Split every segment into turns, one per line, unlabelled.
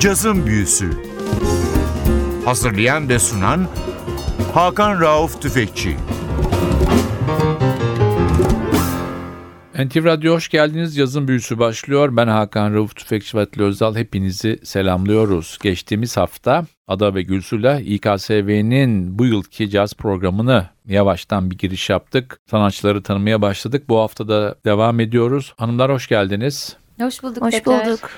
Cazın Büyüsü Hazırlayan ve sunan Hakan Rauf Tüfekçi
NTV Radyo hoş geldiniz. Yazın büyüsü başlıyor. Ben Hakan Rauf Tüfekçi ve Atli Özal. Hepinizi selamlıyoruz. Geçtiğimiz hafta Ada ve Gülsu'yla İKSV'nin bu yılki caz programını yavaştan bir giriş yaptık. Sanatçıları tanımaya başladık. Bu hafta da devam ediyoruz. Hanımlar hoş geldiniz.
Hoş bulduk.
Hoş
tekrar.
bulduk.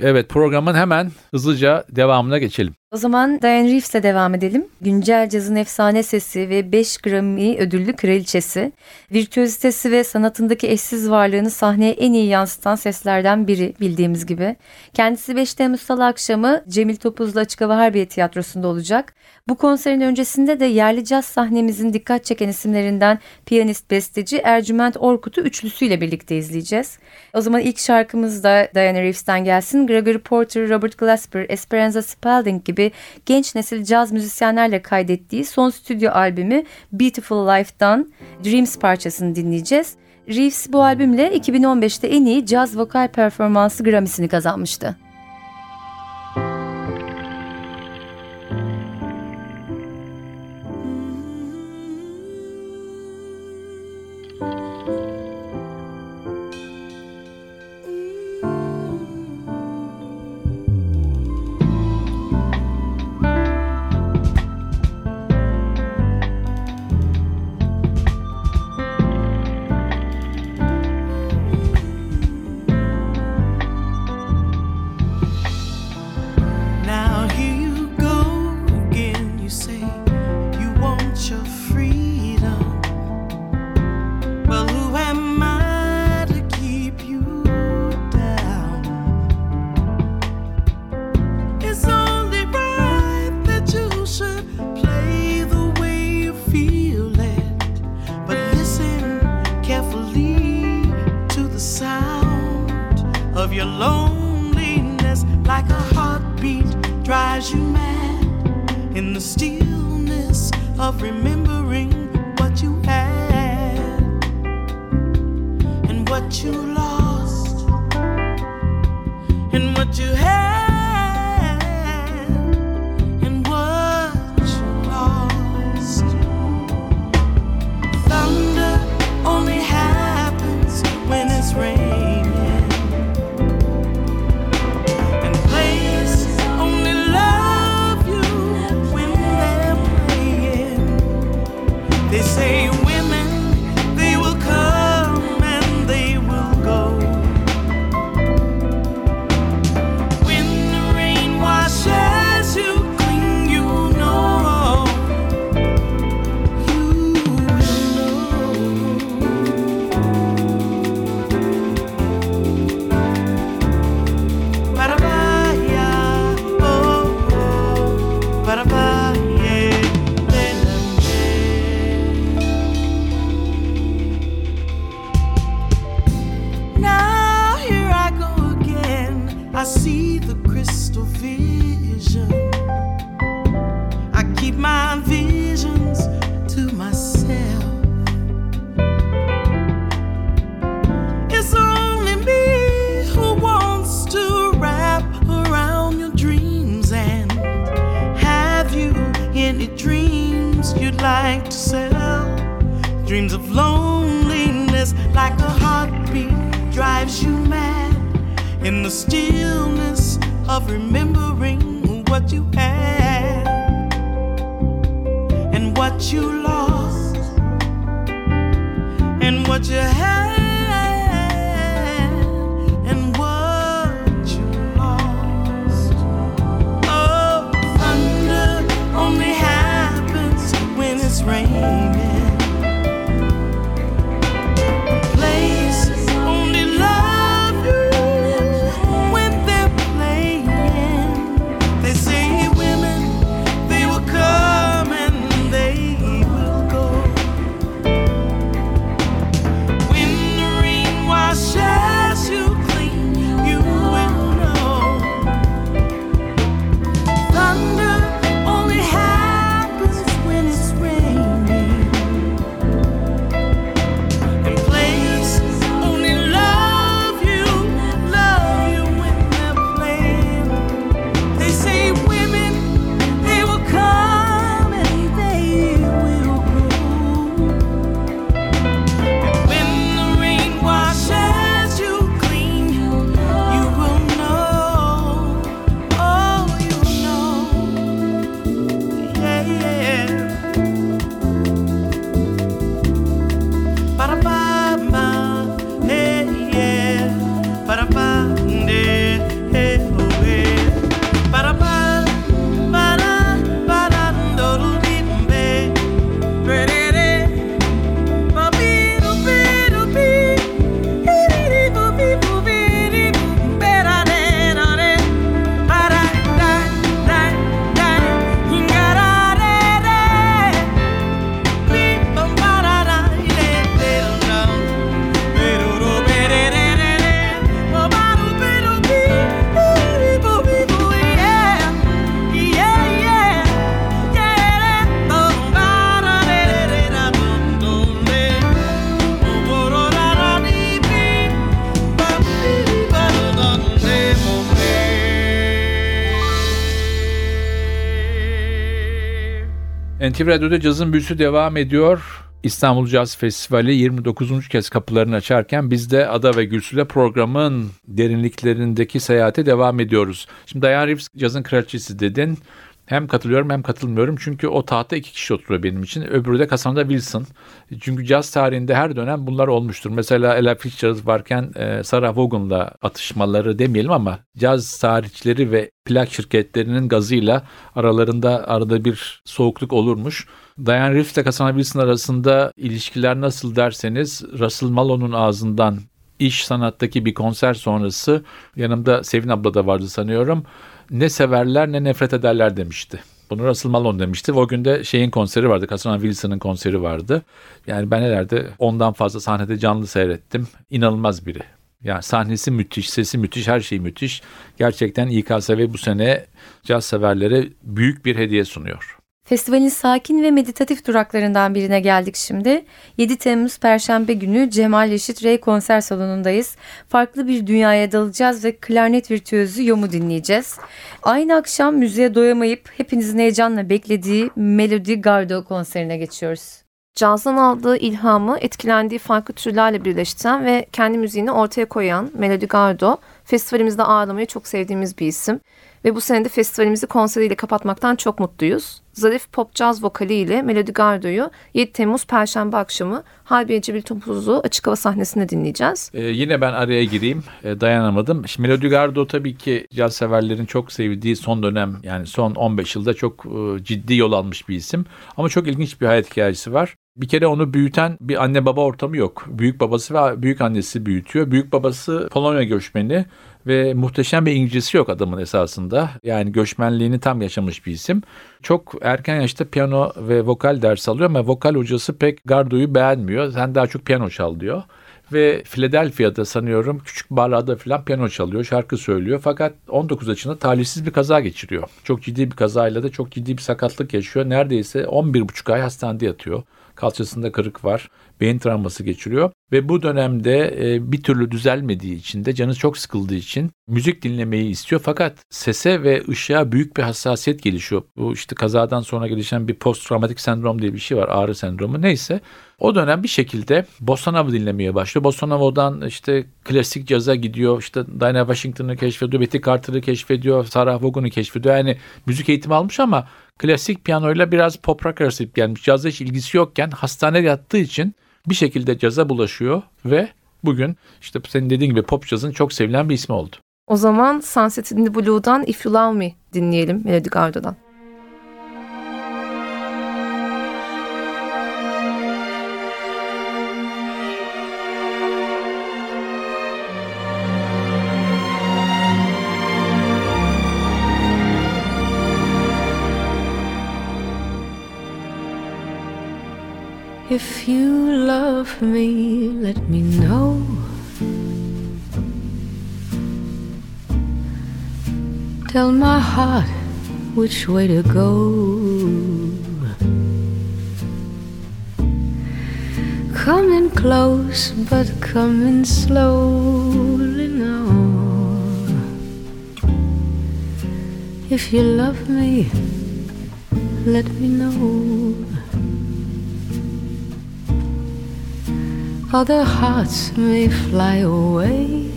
Evet programın hemen hızlıca devamına geçelim.
O zaman Diane Reeves'e devam edelim. Güncel cazın efsane sesi ve 5 Grammy ödüllü kraliçesi. Virtüözitesi ve sanatındaki eşsiz varlığını sahneye en iyi yansıtan seslerden biri bildiğimiz gibi. Kendisi 5 Temmuz Salı akşamı Cemil Topuzlu Açık Hava Harbiye Tiyatrosu'nda olacak. Bu konserin öncesinde de yerli caz sahnemizin dikkat çeken isimlerinden piyanist besteci Ercüment Orkut'u üçlüsüyle birlikte izleyeceğiz. O zaman ilk şarkımız da Diana Reeves'ten gelsin. Gregory Porter, Robert Glasper, Esperanza Spalding gibi genç nesil caz müzisyenlerle kaydettiği son stüdyo albümü Beautiful Life'dan Dreams parçasını dinleyeceğiz. Reeves bu albümle 2015'te en iyi caz vokal performansı Grammy'sini kazanmıştı.
I see the crystal vision. I keep my visions to myself. It's only me who wants to wrap around your dreams. And have you any dreams you'd like to sell? Dreams of loneliness, like a heartbeat, drives you mad the stillness of remembering what you had and what you lost and what you had
NTV Radyo'da cazın büyüsü devam ediyor. İstanbul Caz Festivali 29. kez kapılarını açarken biz de Ada ve Gülsü'yle programın derinliklerindeki seyahate devam ediyoruz. Şimdi Diane Reeves cazın kraliçesi dedin. Hem katılıyorum hem katılmıyorum. Çünkü o tahta iki kişi oturuyor benim için. Öbürü de Cassandra Wilson. Çünkü caz tarihinde her dönem bunlar olmuştur. Mesela Ella Fitzgerald varken e, Sarah Vaughan'la atışmaları demeyelim ama caz tarihçileri ve plak şirketlerinin gazıyla aralarında arada bir soğukluk olurmuş. Diane Reeves ile Cassandra Wilson arasında ilişkiler nasıl derseniz Russell Malone'un ağzından iş sanattaki bir konser sonrası yanımda Sevin abla da vardı sanıyorum ne severler ne nefret ederler demişti. Bunu Russell Malone demişti. O gün de şeyin konseri vardı. Cassandra Wilson'ın konseri vardı. Yani ben nelerde ondan fazla sahnede canlı seyrettim. İnanılmaz biri. Yani sahnesi müthiş, sesi müthiş, her şey müthiş. Gerçekten İKSV bu sene caz severlere büyük bir hediye sunuyor.
Festivalin sakin ve meditatif duraklarından birine geldik şimdi. 7 Temmuz Perşembe günü Cemal Reşit Rey konser salonundayız. Farklı bir dünyaya dalacağız ve klarnet virtüözü Yom'u dinleyeceğiz. Aynı akşam müziğe doyamayıp hepinizin heyecanla beklediği Melody Gardo konserine geçiyoruz.
Cazdan aldığı ilhamı etkilendiği farklı türlerle birleştiren ve kendi müziğini ortaya koyan Melody Gardo, festivalimizde ağırlamayı çok sevdiğimiz bir isim. Ve bu sene de festivalimizi konseriyle kapatmaktan çok mutluyuz. Zarif pop jazz vokaliyle Melody Gardo'yu 7 Temmuz Perşembe akşamı Harbiye Cibil Topuzlu açık hava sahnesinde dinleyeceğiz.
Ee, yine ben araya gireyim. Ee, dayanamadım. Şimdi Melody Gardo tabii ki caz severlerin çok sevdiği son dönem yani son 15 yılda çok e, ciddi yol almış bir isim. Ama çok ilginç bir hayat hikayesi var. Bir kere onu büyüten bir anne baba ortamı yok. Büyük babası ve büyük annesi büyütüyor. Büyük babası Polonya göçmeni ve muhteşem bir İngilizcesi yok adamın esasında. Yani göçmenliğini tam yaşamış bir isim. Çok erken yaşta piyano ve vokal ders alıyor ama vokal hocası pek Gardo'yu beğenmiyor. Sen daha çok piyano çal diyor ve Philadelphia'da sanıyorum küçük barlarda falan piyano çalıyor, şarkı söylüyor. Fakat 19 yaşında talihsiz bir kaza geçiriyor. Çok ciddi bir kazayla da çok ciddi bir sakatlık yaşıyor. Neredeyse 11,5 ay hastanede yatıyor. Kalçasında kırık var. Beyin travması geçiriyor. Ve bu dönemde e, bir türlü düzelmediği için de canı çok sıkıldığı için müzik dinlemeyi istiyor. Fakat sese ve ışığa büyük bir hassasiyet gelişiyor. Bu işte kazadan sonra gelişen bir post travmatik sendrom diye bir şey var. Ağrı sendromu neyse. O dönem bir şekilde Bossa Nova dinlemeye başlıyor. Bossa Nova'dan işte klasik caza gidiyor. İşte Dinah Washington'ı keşfediyor. Betty Carter'ı keşfediyor. Sarah Vaughan'ı keşfediyor. Yani müzik eğitimi almış ama klasik piyanoyla biraz pop rock arası gelmiş. Cazla hiç ilgisi yokken hastanede yattığı için bir şekilde caza bulaşıyor ve bugün işte senin dediğin gibi pop cazın çok sevilen bir ismi oldu.
O zaman Sunset in the Blue'dan If You Love Me dinleyelim Melody Gardo'dan.
If you love me, let me know. Tell my heart which way to go. Coming close, but coming slowly now. If you love me, let me know. Other hearts may fly away.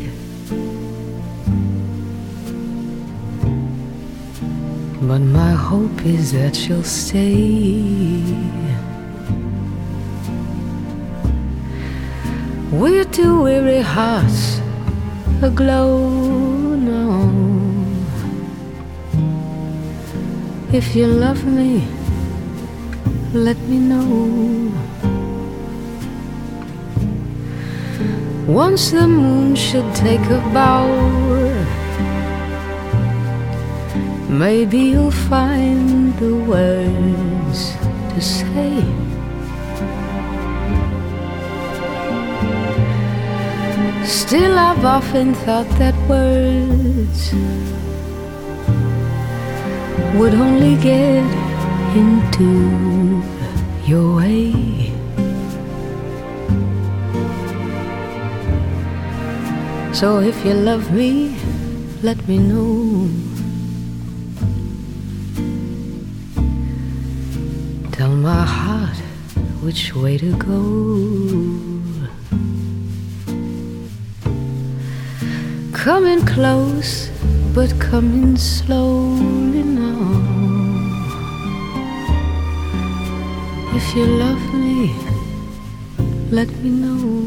But my hope is that you'll stay. We're two weary hearts aglow now. If you love me, let me know. Once the moon should take a bow, maybe you'll find the words to say. Still, I've often thought that words would only get into your way. So if you love me, let me know. Tell my heart which way to go. Coming close, but coming slowly now. If you love me, let me know.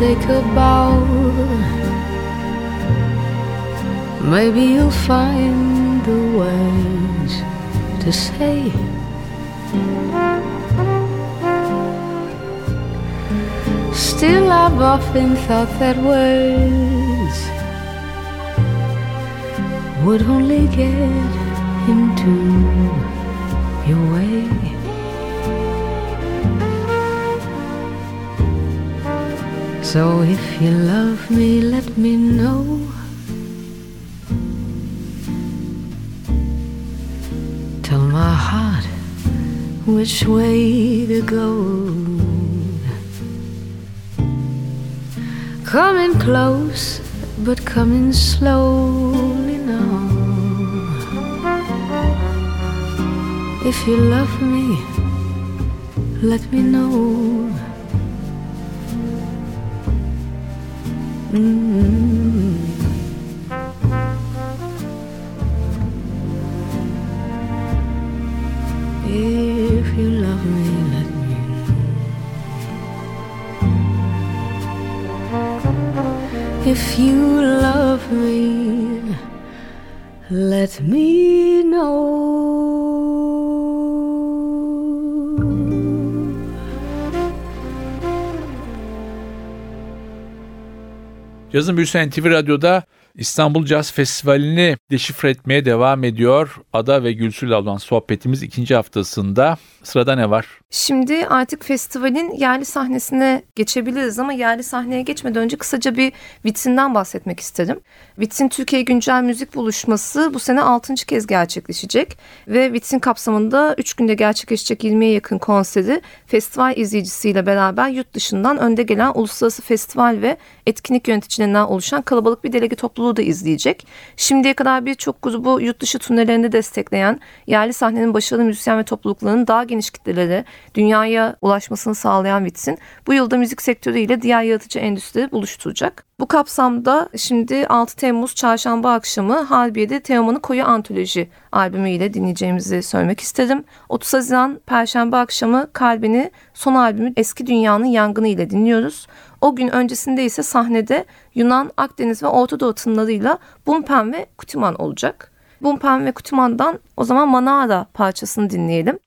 Take a bow, maybe you'll find the words to say. Still, I've often thought that words would only get into your way. So if you love me, let me know. Tell my heart which way to go. Coming close, but coming slowly now. If you love me, let me know.
Yazın Büyüsü NTV Radyo'da İstanbul Jazz Festivali'ni deşifre etmeye devam ediyor. Ada ve Gülsü'yle olan sohbetimiz ikinci haftasında. Sırada ne var?
Şimdi artık festivalin yerli sahnesine geçebiliriz ama yerli sahneye geçmeden önce kısaca bir vitrinden bahsetmek isterim. Vitrin Türkiye Güncel Müzik Buluşması bu sene 6. kez gerçekleşecek ve vitrin kapsamında 3 günde gerçekleşecek 20'ye yakın konseri festival izleyicisiyle beraber yurt dışından önde gelen uluslararası festival ve etkinlik yöneticilerinden oluşan kalabalık bir delege topluluğu da izleyecek. Şimdiye kadar birçok grubu yurt dışı turnelerinde destekleyen yerli sahnenin başarılı müzisyen ve topluluklarının daha geniş kitlelere, dünyaya ulaşmasını sağlayan Vitsin bu yılda müzik sektörüyle diğer yaratıcı endüstrileri buluşturacak. Bu kapsamda şimdi 6 Temmuz çarşamba akşamı Harbiye'de Teoman'ı Koyu Antoloji albümüyle dinleyeceğimizi söylemek istedim. 30 Haziran Perşembe akşamı Kalbini son albümü Eski Dünyanın Yangını ile dinliyoruz. O gün öncesinde ise sahnede Yunan, Akdeniz ve Orta Doğu tınlarıyla Bumpen ve Kutiman olacak. Bumpen ve Kutiman'dan o zaman Manara parçasını dinleyelim.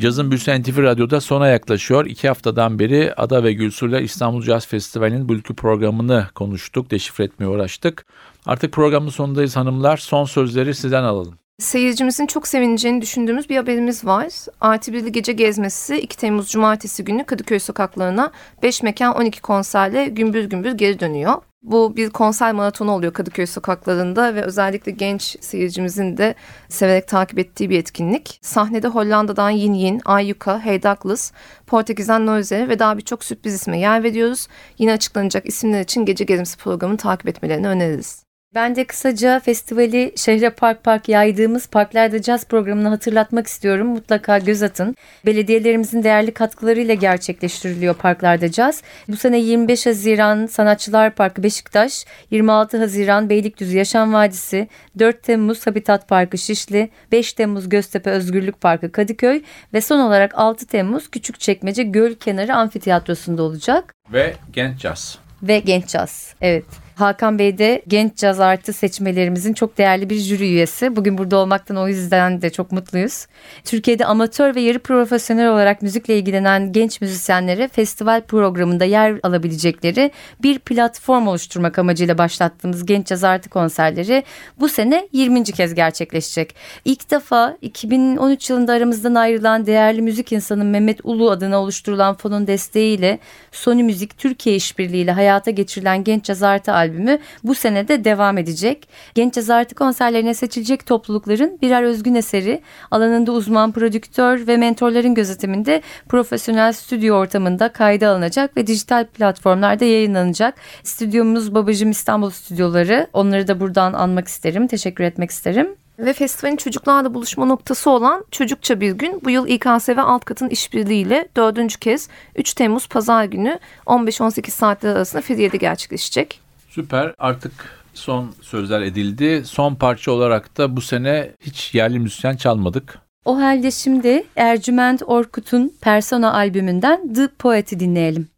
Cazın Büyüsü NTV Radyo'da sona yaklaşıyor. İki haftadan beri Ada ve Gülsu'yla İstanbul Caz Festivali'nin bu ülkü programını konuştuk, deşifre etmeye uğraştık. Artık programın sonundayız hanımlar. Son sözleri sizden alalım.
Seyircimizin çok sevineceğini düşündüğümüz bir haberimiz var. Artı birli gece gezmesi 2 Temmuz Cumartesi günü Kadıköy sokaklarına 5 mekan 12 konserle gümbür gümbür geri dönüyor. Bu bir konser maratonu oluyor Kadıköy sokaklarında ve özellikle genç seyircimizin de severek takip ettiği bir etkinlik. Sahnede Hollanda'dan Yin Yin, Ayyuka, Hey Douglas, Portekiz'den Noise ve daha birçok sürpriz isme yer veriyoruz. Yine açıklanacak isimler için gece gezmesi programını takip etmelerini öneririz.
Ben de kısaca festivali şehre park park yaydığımız Parklarda Caz programını hatırlatmak istiyorum. Mutlaka göz atın. Belediyelerimizin değerli katkılarıyla gerçekleştiriliyor Parklarda Caz. Bu sene 25 Haziran Sanatçılar Parkı Beşiktaş, 26 Haziran Beylikdüzü Yaşam Vadisi, 4 Temmuz Habitat Parkı Şişli, 5 Temmuz Göztepe Özgürlük Parkı Kadıköy ve son olarak 6 Temmuz Küçükçekmece Göl Kenarı Amfiteyatrosu'nda olacak.
Ve Genç Caz.
Ve Genç Caz. Evet. Hakan Bey de genç caz artı seçmelerimizin çok değerli bir jüri üyesi. Bugün burada olmaktan o yüzden de çok mutluyuz. Türkiye'de amatör ve yarı profesyonel olarak müzikle ilgilenen genç müzisyenlere festival programında yer alabilecekleri bir platform oluşturmak amacıyla başlattığımız Genç Caz Artı konserleri bu sene 20. kez gerçekleşecek. İlk defa 2013 yılında aramızdan ayrılan değerli müzik insanı Mehmet Ulu adına oluşturulan fonun desteğiyle Sony Müzik Türkiye işbirliğiyle hayata geçirilen Genç Caz Artı albümü bu sene de devam edecek. Genç Caz Artı konserlerine seçilecek toplulukların birer özgün eseri alanında uzman prodüktör ve mentorların gözetiminde profesyonel stüdyo ortamında kayda alınacak ve dijital platformlarda yayınlanacak. Stüdyomuz Babacım İstanbul Stüdyoları. Onları da buradan anmak isterim. Teşekkür etmek isterim.
Ve festivalin çocuklarla buluşma noktası olan Çocukça Bir Gün bu yıl İKS ve alt katın işbirliğiyle dördüncü kez 3 Temmuz Pazar günü 15-18 saatler arasında Fidye'de gerçekleşecek.
Süper. Artık son sözler edildi. Son parça olarak da bu sene hiç yerli müzisyen çalmadık.
O halde şimdi Ercüment Orkut'un Persona albümünden The Poet'i dinleyelim.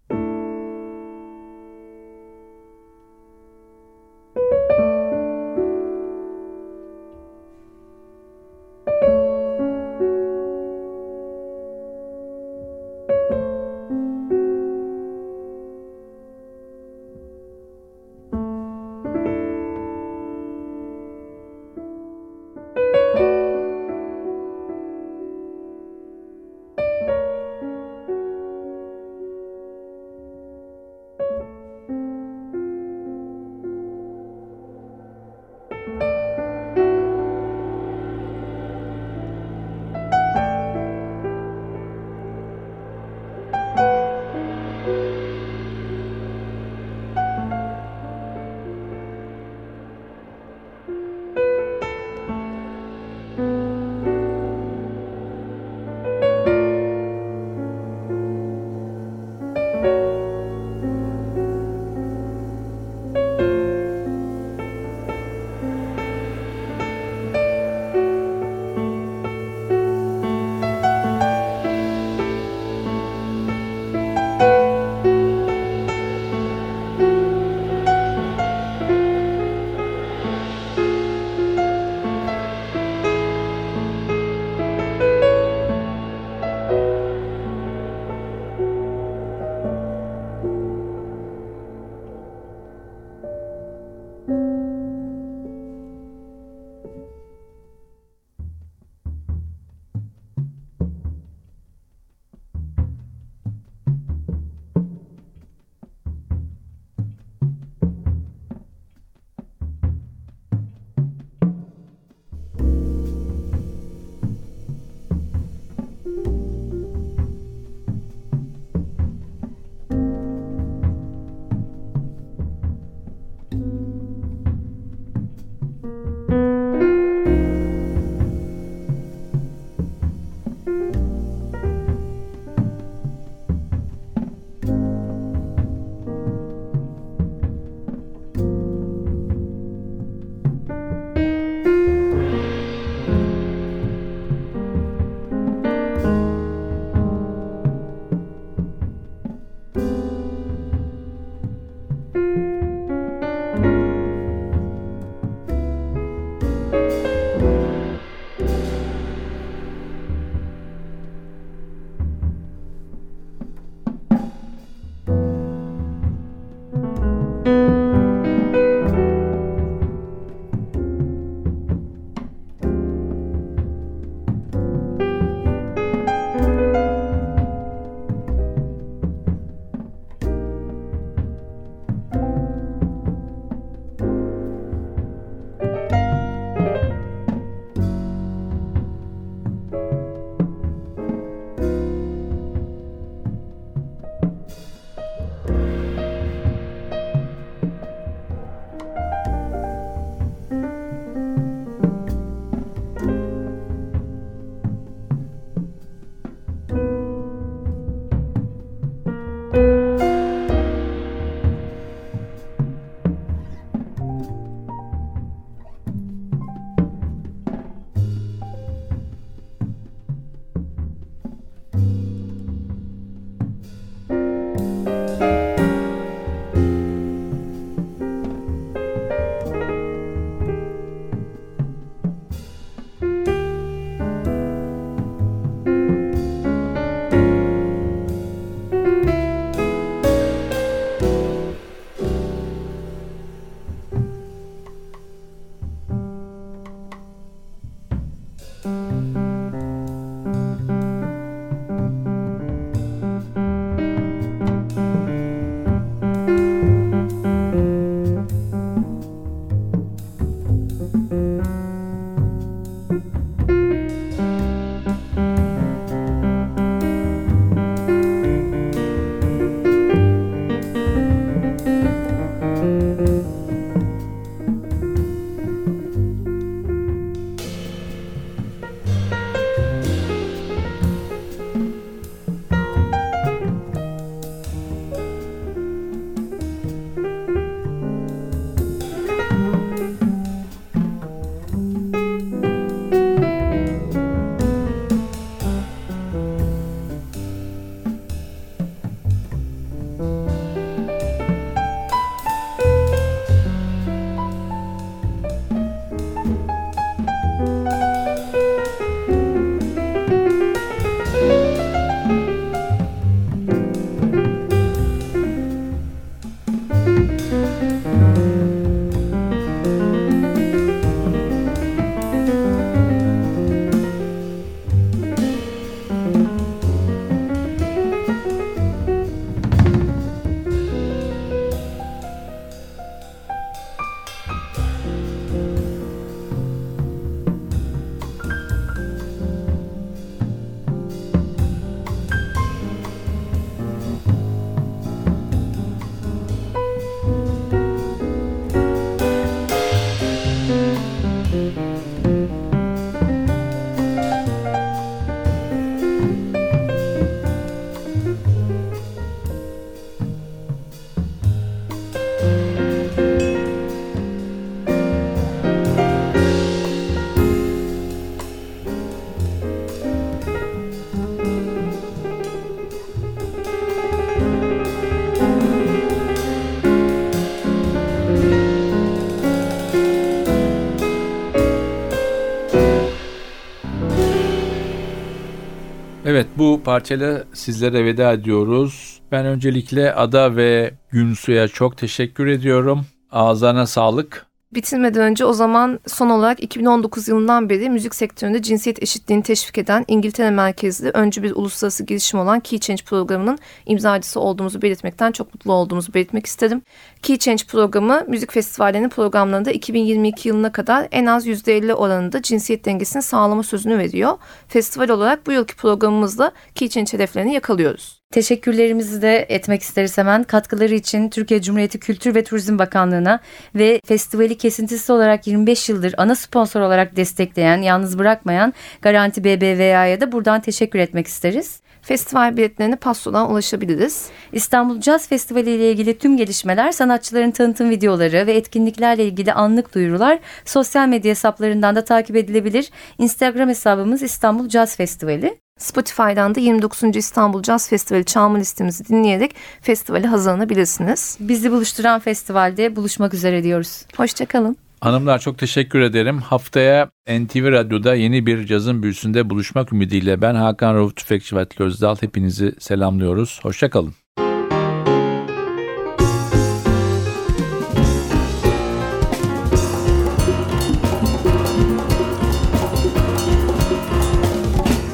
Evet bu parçayla sizlere veda ediyoruz. Ben öncelikle Ada ve Günsu'ya çok teşekkür ediyorum. Ağızlarına sağlık.
Bitirmeden önce o zaman son olarak 2019 yılından beri müzik sektöründe cinsiyet eşitliğini teşvik eden İngiltere merkezli öncü bir uluslararası girişim olan Key Change programının imzacısı olduğumuzu belirtmekten çok mutlu olduğumuzu belirtmek isterim. Key Change programı müzik festivallerinin programlarında 2022 yılına kadar en az %50 oranında cinsiyet dengesini sağlama sözünü veriyor. Festival olarak bu yılki programımızla Key Change hedeflerini yakalıyoruz.
Teşekkürlerimizi de etmek isteriz hemen. Katkıları için Türkiye Cumhuriyeti Kültür ve Turizm Bakanlığı'na ve festivali kesintisiz olarak 25 yıldır ana sponsor olarak destekleyen, yalnız bırakmayan Garanti BBVA'ya da buradan teşekkür etmek isteriz.
Festival biletlerine Passo'dan ulaşabiliriz.
İstanbul Jazz Festivali ile ilgili tüm gelişmeler, sanatçıların tanıtım videoları ve etkinliklerle ilgili anlık duyurular sosyal medya hesaplarından da takip edilebilir. Instagram hesabımız İstanbul Jazz Festivali.
Spotify'dan da 29. İstanbul Jazz Festivali çalma listemizi dinleyerek festivale hazırlanabilirsiniz.
Bizi buluşturan festivalde buluşmak üzere diyoruz.
Hoşçakalın.
Hanımlar çok teşekkür ederim. Haftaya NTV Radyo'da yeni bir cazın büyüsünde buluşmak ümidiyle ben Hakan Rauf Tüfekçi ve Özdal hepinizi selamlıyoruz. Hoşçakalın.